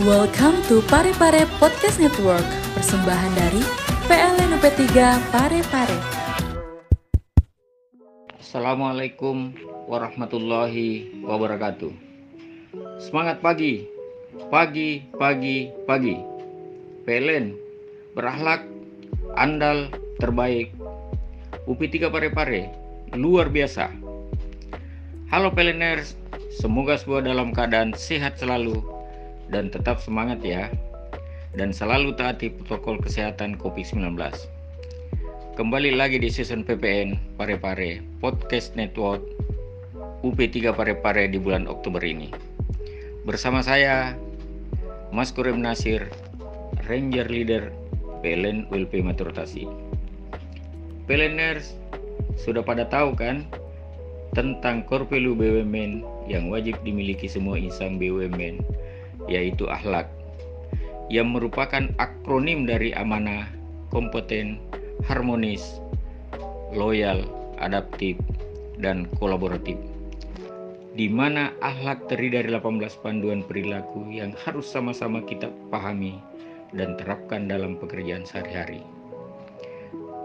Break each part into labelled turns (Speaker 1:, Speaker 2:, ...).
Speaker 1: Welcome to Pare Pare Podcast Network, persembahan dari PLN UP3 Pare Pare.
Speaker 2: Assalamualaikum warahmatullahi wabarakatuh. Semangat pagi, pagi, pagi, pagi. PLN berakhlak, andal, terbaik. UP3 Pare Pare, luar biasa. Halo PLNers, semoga semua dalam keadaan sehat selalu dan tetap semangat ya. Dan selalu taati protokol kesehatan COVID-19. Kembali lagi di season PPN Pare-Pare Podcast Network UP3 Pare-Pare di bulan Oktober ini. Bersama saya Mas Kurem Nasir, Ranger Leader PLN ULP Maturotasi. PLNers sudah pada tahu kan tentang value BUMN yang wajib dimiliki semua insan BUMN yaitu akhlak yang merupakan akronim dari amanah, kompeten, harmonis, loyal, adaptif, dan kolaboratif di mana akhlak terdiri dari 18 panduan perilaku yang harus sama-sama kita pahami dan terapkan dalam pekerjaan sehari-hari.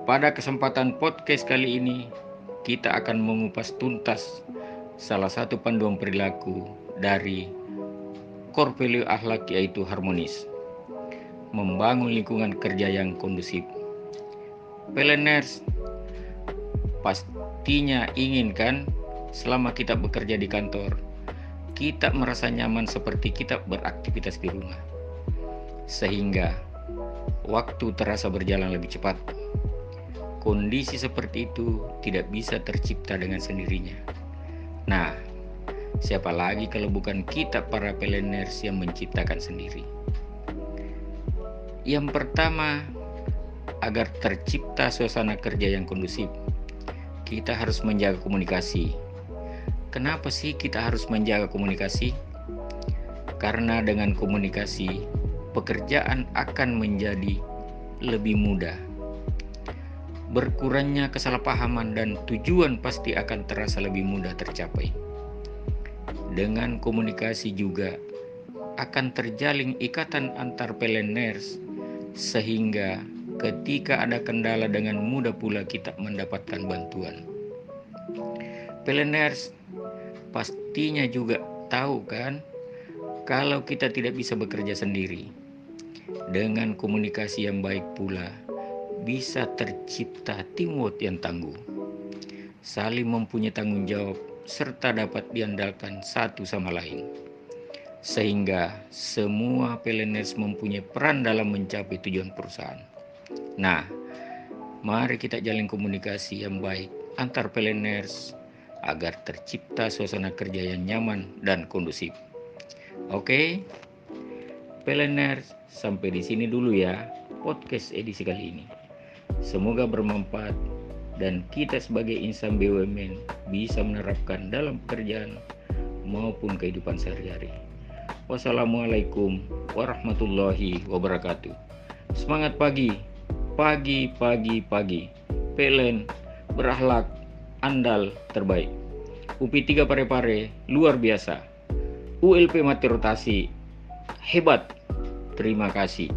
Speaker 2: Pada kesempatan podcast kali ini, kita akan mengupas tuntas salah satu panduan perilaku dari core value akhlak yaitu harmonis. Membangun lingkungan kerja yang kondusif. Peleners pastinya inginkan selama kita bekerja di kantor, kita merasa nyaman seperti kita beraktivitas di rumah. Sehingga waktu terasa berjalan lebih cepat kondisi seperti itu tidak bisa tercipta dengan sendirinya. Nah, siapa lagi kalau bukan kita para peleners yang menciptakan sendiri? Yang pertama, agar tercipta suasana kerja yang kondusif, kita harus menjaga komunikasi. Kenapa sih kita harus menjaga komunikasi? Karena dengan komunikasi, pekerjaan akan menjadi lebih mudah berkurangnya kesalahpahaman dan tujuan pasti akan terasa lebih mudah tercapai. Dengan komunikasi juga akan terjalin ikatan antar peleners sehingga ketika ada kendala dengan mudah pula kita mendapatkan bantuan. Peleners pastinya juga tahu kan kalau kita tidak bisa bekerja sendiri. Dengan komunikasi yang baik pula, bisa tercipta teamwork yang tangguh, saling mempunyai tanggung jawab, serta dapat diandalkan satu sama lain. Sehingga semua PLNS mempunyai peran dalam mencapai tujuan perusahaan. Nah, mari kita jalin komunikasi yang baik antar PLNS agar tercipta suasana kerja yang nyaman dan kondusif. Oke, PLNers, sampai di sini dulu ya podcast edisi kali ini. Semoga bermanfaat dan kita sebagai insan BUMN bisa menerapkan dalam pekerjaan maupun kehidupan sehari-hari. Wassalamualaikum warahmatullahi wabarakatuh. Semangat pagi, pagi, pagi, pagi. Pelen, berakhlak, andal, terbaik. UPI 3 Pare-Pare, luar biasa. ULP mati rotasi, hebat. Terima kasih.